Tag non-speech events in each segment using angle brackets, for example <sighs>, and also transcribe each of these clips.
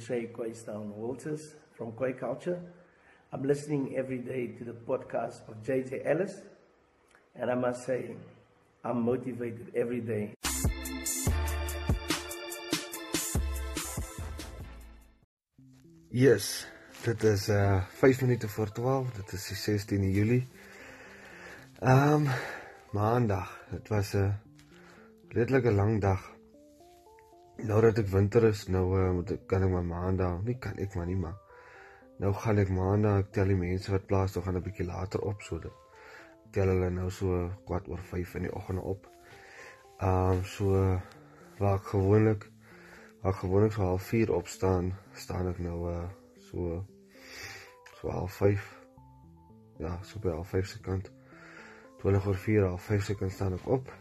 Shay Quaystown Walters from Quay Culture. I'm listening every day to the podcast of JJ Ellis, and I must say, I'm motivated every day. Yes, dit is uh 5 minute voor 12. Dit is die 16de Julie. Ehm um, Maandag. Dit was 'n redelike lang dag. Nou dat ek winter is, nou uh, moet ek kan ek maar Maandag, nie kan ek maar nie maar. Nou gaan ek Maandag, ek tel die mense wat plaas toe gaan 'n bietjie later op so dit. Tel hulle nou so kwart oor 5 in die oggend op. Ehm um, so waar ek gewoonlik waar gewoonlik so half 4 opstaan, staan ek nou uh so so half 5. Ja, so by half 5 se kant. 20 oor 4 half 5 se kant staan ek op.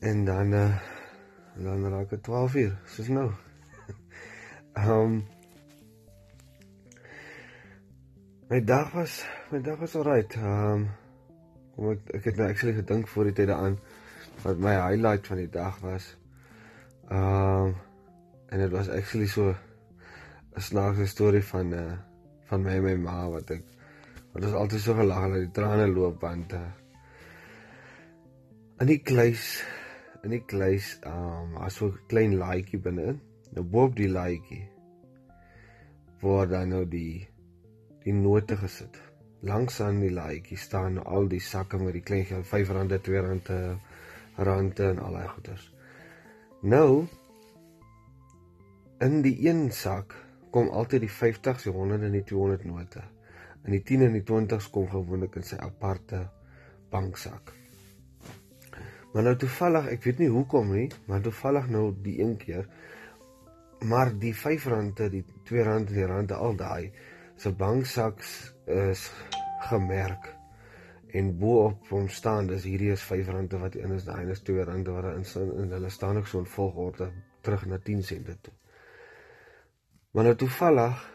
En dan uh dan raak dit 12 uur, soos nou. <laughs> Ehm um, My dag was my dag was alright. Ehm um, kom ek ek het nou actually gedink voor die tyd daaraan wat my highlight van die dag was. Ehm um, en dit was actually so 'n snaakse storie van uh van my en my ma wat ek wat ons altyd so gelag het dat die trane loop want uh in die kluis in die kluis ehm um, as so 'n klein laaitjie binne. Nou boop die laaitjie waar dan nou die die note gesit. Langs aan die laaitjie staan nou al die sakke met die klein geld R5, R2, rande en al daai goeders. Nou in die een sak kom altyd die 50s, die 100 en die 200 note. In die 10 en die 20s kom gewoonlik in sy aparte banksak. Maar nou toevallig, ek weet nie hoekom nie, maar toevallig nou die een keer maar die R5, die R2, die rande al daai se banksak is gemerk en bo op hom staan dis hierdie is R5 wat in is daai is R2 wat daar in en hulle staan ook so in volgorde terug na 10 sente toe. Maar nou toevallig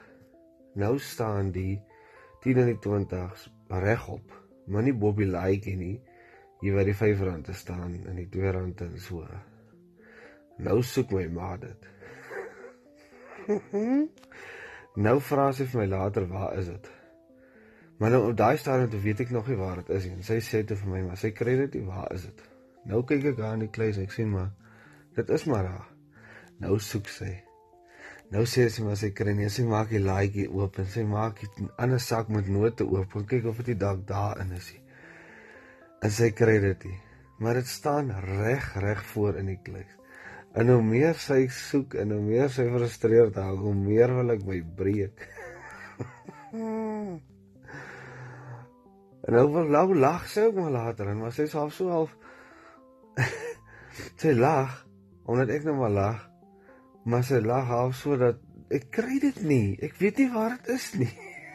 nou staan die 10 en die 20s regop, maar nie bo op die laaitjie nie. Hier waar die R5 staan en die R2 en so. Nou soek my ma dit. <laughs> nou vra sy vir my later, "Waar is dit?" Maar nou op daai stadium toe weet ek nog nie waar dit is nie. Sy sê toe vir my, "Maar sy kry dit nie, waar is dit?" Nou kyk ek daar in die kluis en ek sien maar dit is maar daar. Nou soek sy. Nou sê sy maar sy kry nie, sy maak die laaitjie oop en sy maak 'n ander sak met note oop en kyk of dit dalk daarin is. Nie. En sy kry dit nie. Maar dit staan reg reg voor in die kluis. En hoe meer sy soek en hoe meer sy frustreerd raak, hoe meer wil ek my breek. <laughs> en nou wil nou lag sy ook maar later en maar sy is half so half <laughs> sy lag omdat ek nou maar lag. Maar sy lag half so dat ek kry dit nie. Ek weet nie waar dit is nie.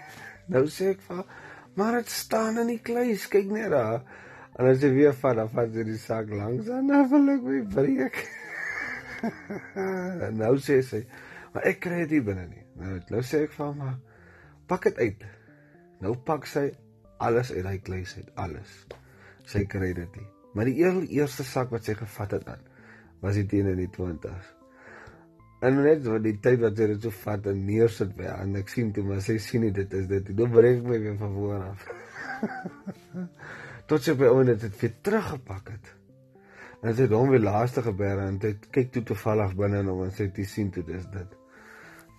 <laughs> nou sê ek vir maar dit staan in die kluis, kyk net daar. En as jy weer vat, dan vat jy die sak langs en dan wil ek my breek. en nou sê sy, maar ek kry dit binne nie. Nou nou sê ek vir haar, pak dit uit. Nou pak sy alles uit daai kluis uit, alles. Sy kry dit nie. Maar die eerste sak wat sy gevat het dan was dit teen in die 20s. En net so die tyd wat sy dit so vat en neersit by haar en ek sien toe maar sy sien nie dit is dit. Nou breek my weer van voor af. <laughs> Tot sy by onder dit weer teruggepak het. En sy het hom weer laaste gebeer en dit kyk toe toevallig binne en hom en sy het sien dit is dit.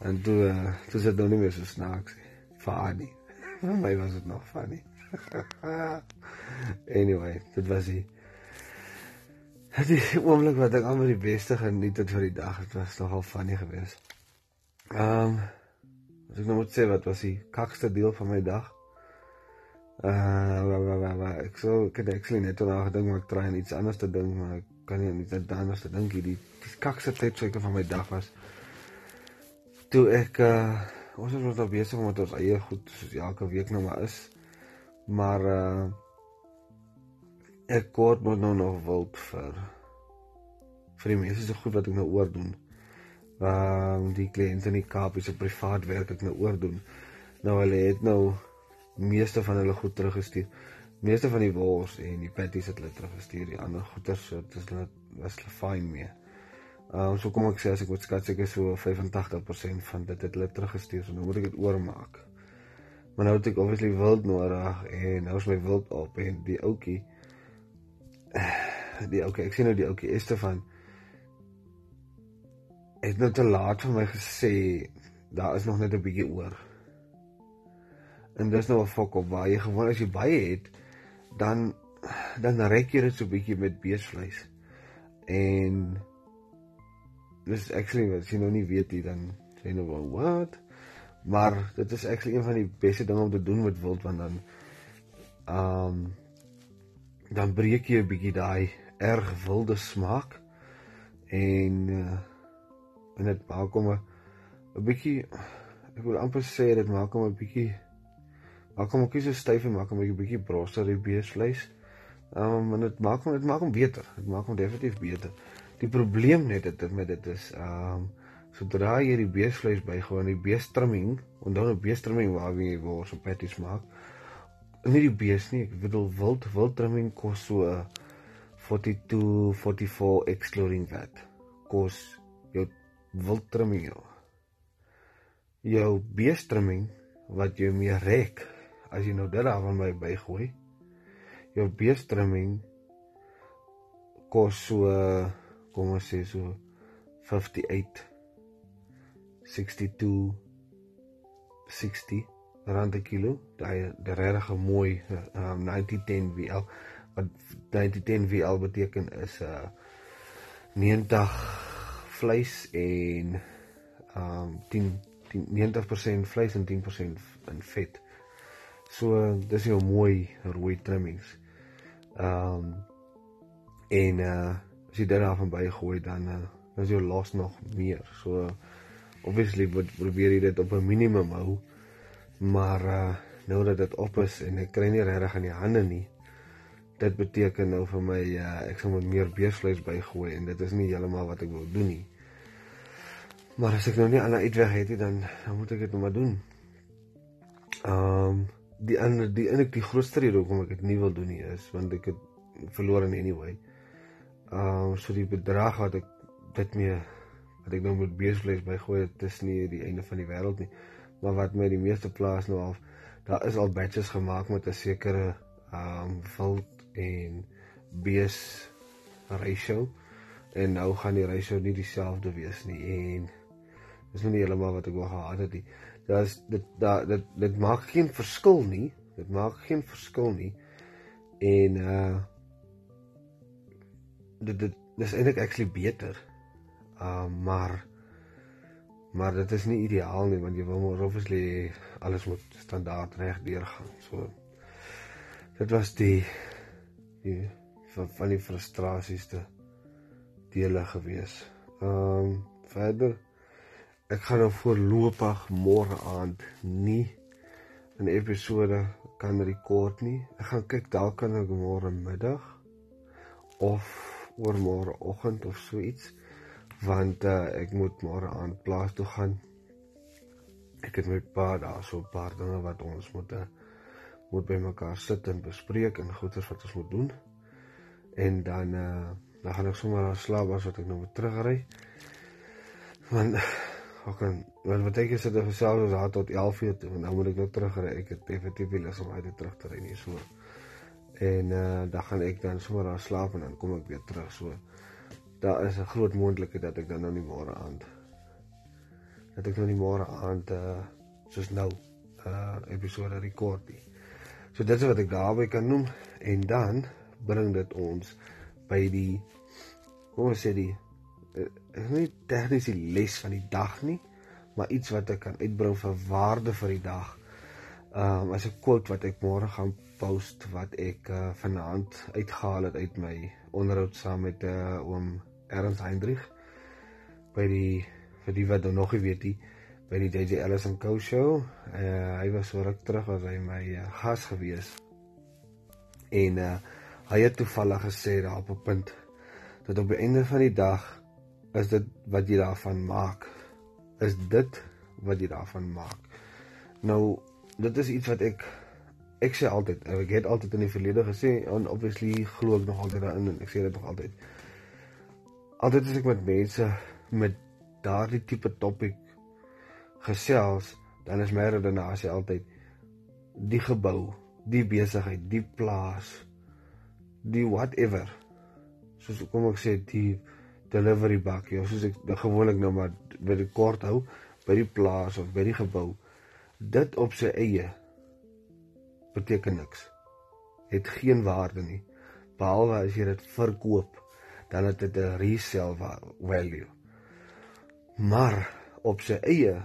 En toe uh, toe sit nou nie meer so snaaks nie. Funny. <laughs> Vir my was dit nog funny. <laughs> anyway, dit was die die oomblik wat ek almal die beste geniet het vir die dag. Dit was nogal funny geweest. Ehm um, as ek nou moet sê wat was die kakste deel van my dag? Uh wa ek sou ek het actually net oor gedink maar ek probeer aan iets anders te dink maar ek kan nie aan anders te dink hierdie die kakse tyd seker van my dag was. Toe ek uh ons was nog besig met ons eie goed soos elke week nou maar is. Maar uh ek kort moet nou nog wild vir vir die mense se goed wat ek nou oor doen ehm um, die kliënte in die Kaap is op privaat werk ek nou oor doen nou hulle het nou meeste van hulle goed teruggestuur. Meeste van die wors en die patties het hulle teruggestuur. Die ander goeder so dit is hulle was hulle fyn mee. Ehm uh, so kom ek sê as ek moet skat seker so 85% van dit het hulle teruggestuur. So nou moet ek dit oormaak. Maar nou het ek obviously wild nodig en nou is my wild op en die ouetjie <sighs> die okay, ek sien nou die ouetjie Estefan het nou te laat vir my gesê daar is nog net 'n bietjie oor. En dis nou 'n fok op waar jy gewoon as jy baie het dan dan rek jy dit so 'n bietjie met beesvleis. En dis actually wat jy nou nie weet nie dan sê nou wel wat maar dit is actually een van die beste dinge om te doen met wild want dan ehm um, dan breek jy 'n bietjie daai erg wilde smaak en uh, en dit maak hom 'n bietjie ek wil amper sê dit maak hom 'n bietjie maak hom ook nie so styf en maak hom 'n bietjie brosser die beesvleis. Ehm um, en dit maak hom dit maak hom beter. Dit maak hom definitief beter. Die probleem net dit met dit is ehm um, sodra jy die beesvleis bygooi aan die beestrimming, onthou 'n beestrimming waar jy wors op patties maak. Nie die bees nie, ek bedoel wild wildtrimming kos so 42 44 excluding that. Kos jou wildtrimming jou. Jou beestrimming wat jy mee rek as jy nou dit daar van my bygooi. Jou beestrimming kos so kom ons sê so 58 62 60 rand per kilo. Daai regtig mooi um, 9010 VL wat 9010 VL beteken is 'n uh, 90 vleis en um 10 10 90% vleis en 10% in vet. So dis jou mooi rooi trimmings. Um en uh as jy dit daarvan bygooi dan uh, is jou los nog meer. So obviously moet probeer jy dit op 'n minimum hou. Maar uh nou dat dit op is en ek kry nie regtig aan die hande nie. Dit beteken nou vir my uh ek sal moet meer beesvleis bygooi en dit is nie heeltemal wat ek wil doen nie. Maar as ek nou nie ander uitweg het nie dan dan moet ek dit nou maar doen. Ehm um, die ander die eintlik die grootste rede hoekom ek dit nie wil doen nie is want ek het verloor in anyway. Ehm um, so die bedrag wat ek dit mee wat ek nou met beesvleis bygooi dit is nie die einde van die wêreld nie. Maar wat my die meeste plaas nou af daar is al batches gemaak met 'n sekere ehm um, wild en bees ratio en nou gaan die ratio nie dieselfde wees nie en dis nie heeltemal wat ek wou gehad het nie daar's dit daar dit dit maak geen verskil nie. Dit maak geen verskil nie. En uh dit dit dis eintlik actually beter. Uh maar maar dit is nie ideaal nie want jy wil maar obviously alles moet standaard reg deurgaan. So dit was die die van, van die frustrasies te dele gewees. Ehm um, verder ek gaan nou voorlopig môre aand nie 'n episode kan rekord nie. Ek gaan kyk dalk kan ek môre middag of oor môre oggend of so iets want uh, ek moet môre aand plaas toe gaan. Ek het met pa daar so 'n paar dinge wat ons moet uh, moet by mekaar sit en bespreek en goeders wat ons moet doen. En dan uh, dan gaan ek sommer slaap as wat ek nou moet terugry. Want Ek kan wat beteken sit ek self as daar tot 11 uur toe en nou moet ek nou terug ry. Ek het definitief nie lus om uit te terug te ry nie so. En uh dan gaan ek dan sommer daar slaap en dan kom ek weer terug so. Daar is 'n groot moontlikheid dat ek dan nou nie môre aand dat ek nou nie môre aand uh soos nou uh episode rekord nie. So dit is wat ek daarby kan noem en dan bring dit ons by die ons sê die nie tegnies die les van die dag nie, maar iets wat ek kan uitbring vir waarde vir die dag. Ehm um, as 'n quote wat ek môre gaan post wat ek uh, vanaand uitgehaal het uit my onderhoud saam met 'n uh, eh, oom Ernst Hendrik by die vir die wat nog nie weet nie by die JJ Ellison Co show. Uh, hy was so ruk terug as hy my uh, gas gewees. En uh, hy het toevallig gesê daar op 'n punt dat op die einde van die dag is dit wat jy daarvan maak. Is dit wat jy daarvan maak. Nou, dit is iets wat ek ek sê altyd, ek het altyd in die verlede gesê en obviously glo ek nog altyd daarin en ek sê dit nog altyd. altyd as ek met mense met daardie tipe topik gesels, dan is my redenasie altyd die gebou, die besigheid, die plaas, die whatever. Soos kom ek sê die delivery bak, ja, soos ek gewoonlik nou maar by die kort hou by die plaas of by die gebou. Dit op sy eie beteken niks. Het geen waarde nie. Behalwe as jy dit verkoop, dan het dit 'n resale value. Maar op sy eie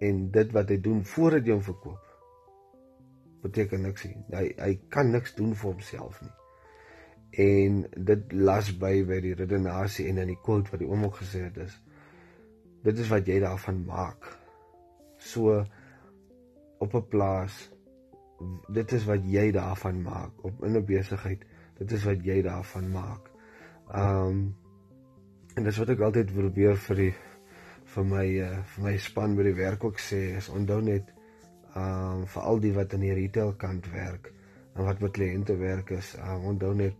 en dit wat hy doen voordat jy hom verkoop, beteken niks nie. Hy hy kan niks doen vir homself nie. En dit las by by die redenasie en in die quote wat die oom ook gesê het is dit is wat jy daarvan maak. So op 'n plaas dit is wat jy daarvan maak op in 'n besigheid. Dit is wat jy daarvan maak. Um en dis wat ek altyd probeer vir die vir my uh, vir my span by die werk ook sê is onthou net um vir al die wat in die retail kant werk en wat met kliënte werk is, um, onthou net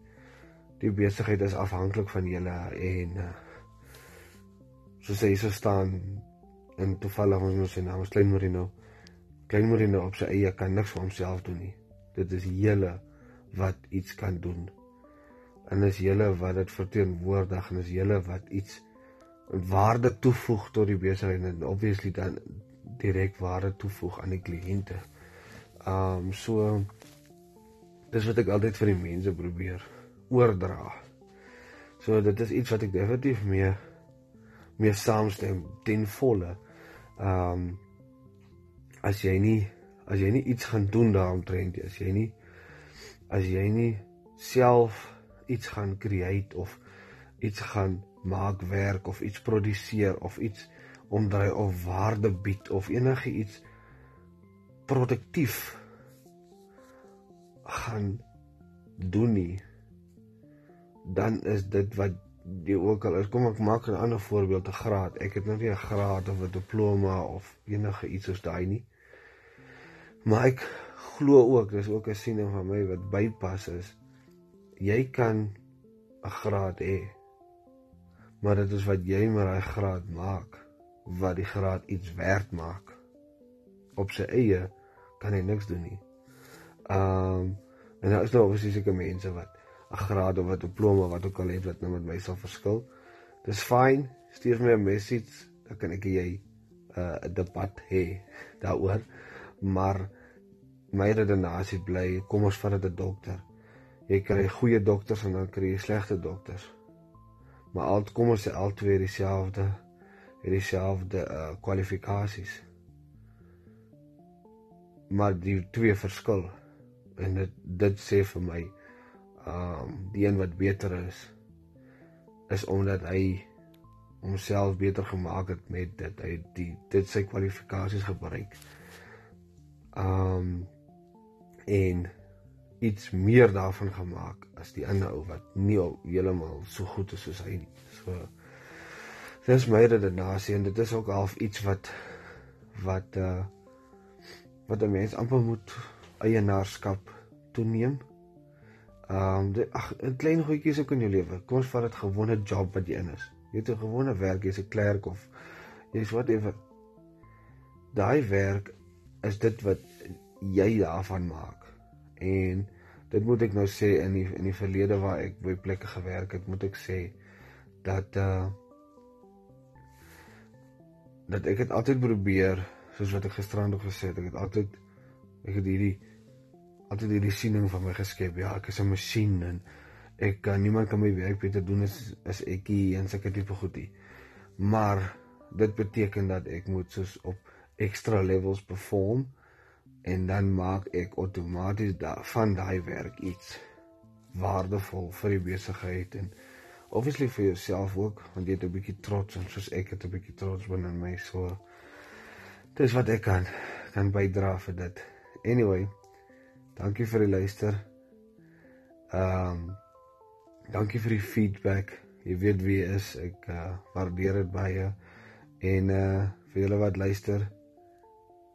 die besigheid is afhanklik van julle en uh, soos hy so staan en toevallig ons moet sy naam is Klein Marino. Klein Marino op sy eie kan niks vir homself doen nie. Dit is julle wat iets kan doen. En is julle wat dit verteenwoordig en is julle wat iets waarde toevoeg tot die besigheid en obviously dan direk waarde toevoeg aan die kliënte. Um so dis wat ek altyd vir die mense probeer oordra. So dit is iets wat ek definitief mee mee saamstem ten volle. Um as jy nie as jy nie iets gaan doen daaromtrent as jy nie as jy nie self iets gaan create of iets gaan maak werk of iets produseer of iets omdraai of waarde bied of enige iets produktief gaan doen nie dan is dit wat jy ook al is kom ek maak 'n ander voorbeeld 'n graad ek het nou nie 'n graad of 'n diploma of enige iets soos daai nie maar ek glo ook dis ook 'n siening van my wat bypas is jy kan 'n graad hê maar dit is wat jy met daai graad maak wat die graad iets werd maak. Op sy eie kan hy niks doen nie. Um en daar is nou obviously seker mense wat 'n graad of 'n diploma wat ook al het wat nou met my sal verskil. Dis fyn. Stuur my 'n message, dan kan ek jy 'n uh, debat hê <laughs> daaroor. Maar my redenasie bly, kom ons vat dit 'n dokter. Jy kry goeie dokters en dan kry jy slegte dokters. Maar al kom ons sê al twee dieselfde het dieselfde uh, kwalifikasies. Maar die twee verskil en dit dit sê vir my um die een wat beter is is omdat hy homself beter gemaak het met dit hy die dit sy kwalifikasies gebruik. Um en iets meer daarvan gemaak as die ander ou wat nie heeltemal so goed is soos hy nie. So dis my redenasie en dit is ook half iets wat wat uh wat 'n mens amper moet eienaarskap toeneem. Ehm um, ag 'n klein goedjies ook in jou lewe. Kom ons vat dit gewone job wat jy in is. Jy het 'n gewone werk, jy's 'n klerk of jy's whatever. Daai werk is dit wat jy daarvan maak. En dit moet ek nou sê in die in die verlede waar ek by plekke gewerk het, moet ek sê dat uh dat ek het altyd probeer soos wat ek gisterand gesê het ek het altyd ek het hierdie altyd hierdie siening van my geskep ja ek is 'n masjien en ek kan niemand kan my werk beter doen as as ek hier en sulke tipe goedie maar dit beteken dat ek moet soos op ekstra levels perform en dan maak ek outomaties daarvan daai werk iets waardevol vir die besigheid en obviously vir jouself ook want jy het 'n bietjie trots en soos ek het 'n bietjie trots binne in my so dis wat ek kan kan bydra vir dit. Anyway dankie vir die luister. Ehm um, dankie vir die feedback. Jy weet wie is. Ek uh, waardeer dit baie. En uh vir julle wat luister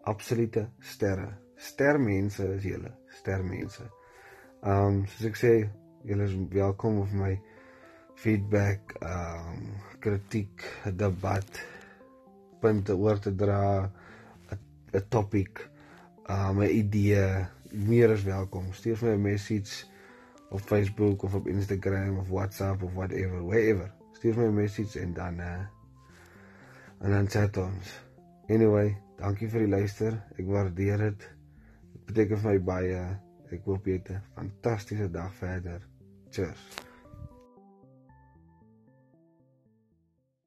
absolute sterre. Stermense is julle. Stermense. Ehm um, soos ek sê julle is welkom op my feedback, ehm um, kritiek, debat, punte oor te dra, 'n topic, ehm um, 'n idee, meer as welkom. Stuur my 'n message op Facebook of op Instagram of WhatsApp of whatever, wherever. Stuur my 'n message en dan uh en dan chat ons. Anyway, dankie vir die luister. Ek waardeer dit. Dit beteken vir my baie. Ek hoop jy het 'n fantastiese dag verder. Cheers.